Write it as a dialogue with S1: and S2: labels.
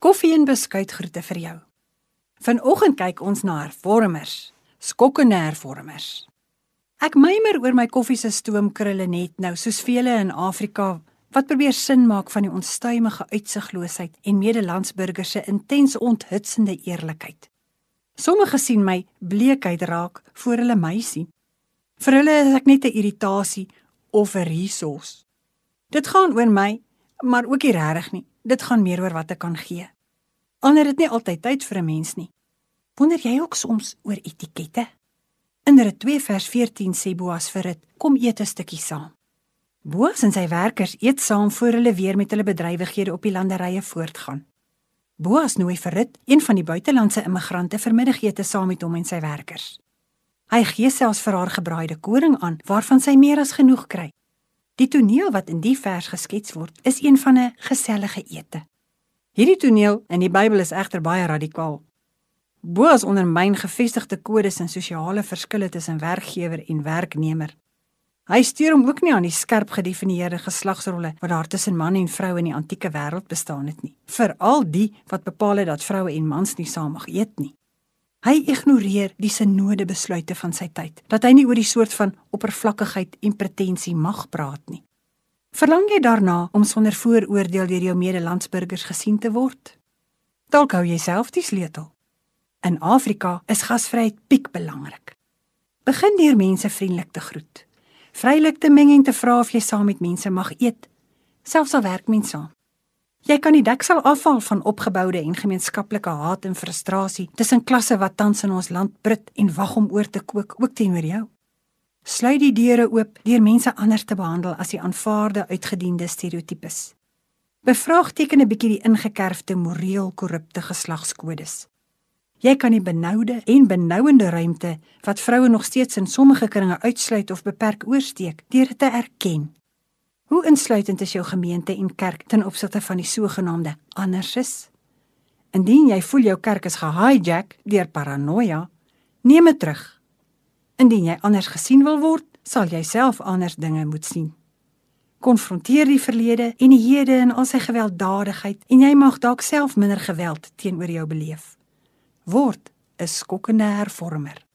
S1: Koffie en beskuit groete vir jou. Vanoggend kyk ons na hervormers, skokkende hervormers. Ek mymer oor my koffie se stoomkrulle net nou, soos vele in Afrika wat probeer sin maak van die onstuimige uitsigloosheid en medelandsburgers se intens onthutsende eerlikheid. Sommige sien my bleekheid raak voor hulle my sien. Vir hulle is ek net 'n irritasie of 'n resource. Dit gaan oor my, maar ook nie regtig nie. Dit gaan meer oor wat ek kan gee. Ander het nie altyd tyd vir 'n mens nie. Wonder jy ook soms oor etikette? In Rit 2 vers 14 sê Boas vir Rit: "Kom eet 'n stukkie saam." Boas en sy werkers eet saam voor hulle weer met hulle bedrywighede op die landerye voortgaan. Boas nooi vir Rit, een van die buitelandse immigrante, vir middagete saam met hom en sy werkers. Hy gee selfs vir haar gebraaide koring aan, waarvan sy meer as genoeg kry. Die toneel wat in die vers geskets word, is een van 'n gesellige ete. Hierdie toneel in die Bybel is egter baie radikaal. Boas ondermyn gevestigde kodes en sosiale verskille tussen werkgewer en werknemer. Hy steur hom ook nie aan die skerp gedefinieerde geslagsrolle wat daar tussen man en vrou in die antieke wêreld bestaan het nie, veral die wat bepaal het dat vroue en mans nie saam mag eet nie. Hy ignoreer die sinode besluite van sy tyd, dat hy nie oor die soort van oppervlakkigheid en pretensie mag praat nie. Verlang jy daarna om sonder vooroordeel deur jou medelandsburgers gesien te word? Dalk hou jy self die sleutel. In Afrika is gasvryheid piek belangrik. Begin deur mense vriendelik te groet vrylik te meng en te vra of jy saam met mense mag eet, selfs al werk mens saam. Jy kan die deksel afval van opgeboude en gemeenskaplike haat en frustrasie tussen klasse wat tans in ons land brit en wag om oor te kook ook teenoor jou. Sluit die deure oop deur mense anders te behandel as die aanvaarde uitgediende stereotypes. Bevraagteken 'n bietjie die ingekerfde moreel korrupte geslagskodes. Jy kan die benoude en benouende ruimte wat vroue nog steeds in sommige kringe uitsluit of beperk oorsteek, deur dit te erken. Hoe insluitend is jou gemeente en kerk ten opsigte van die sogenaamde anderses? Indien jy voel jou kerk is gehijack deur paranoia, neem dit terug. Indien jy anders gesien wil word, sal jy self anders dinge moet sien. Konfronteer die verlede en die hede in al sy gewelddadigheid en jy mag dalk self minder geweld teenoor jou beleef word 'n skokkende hervormer.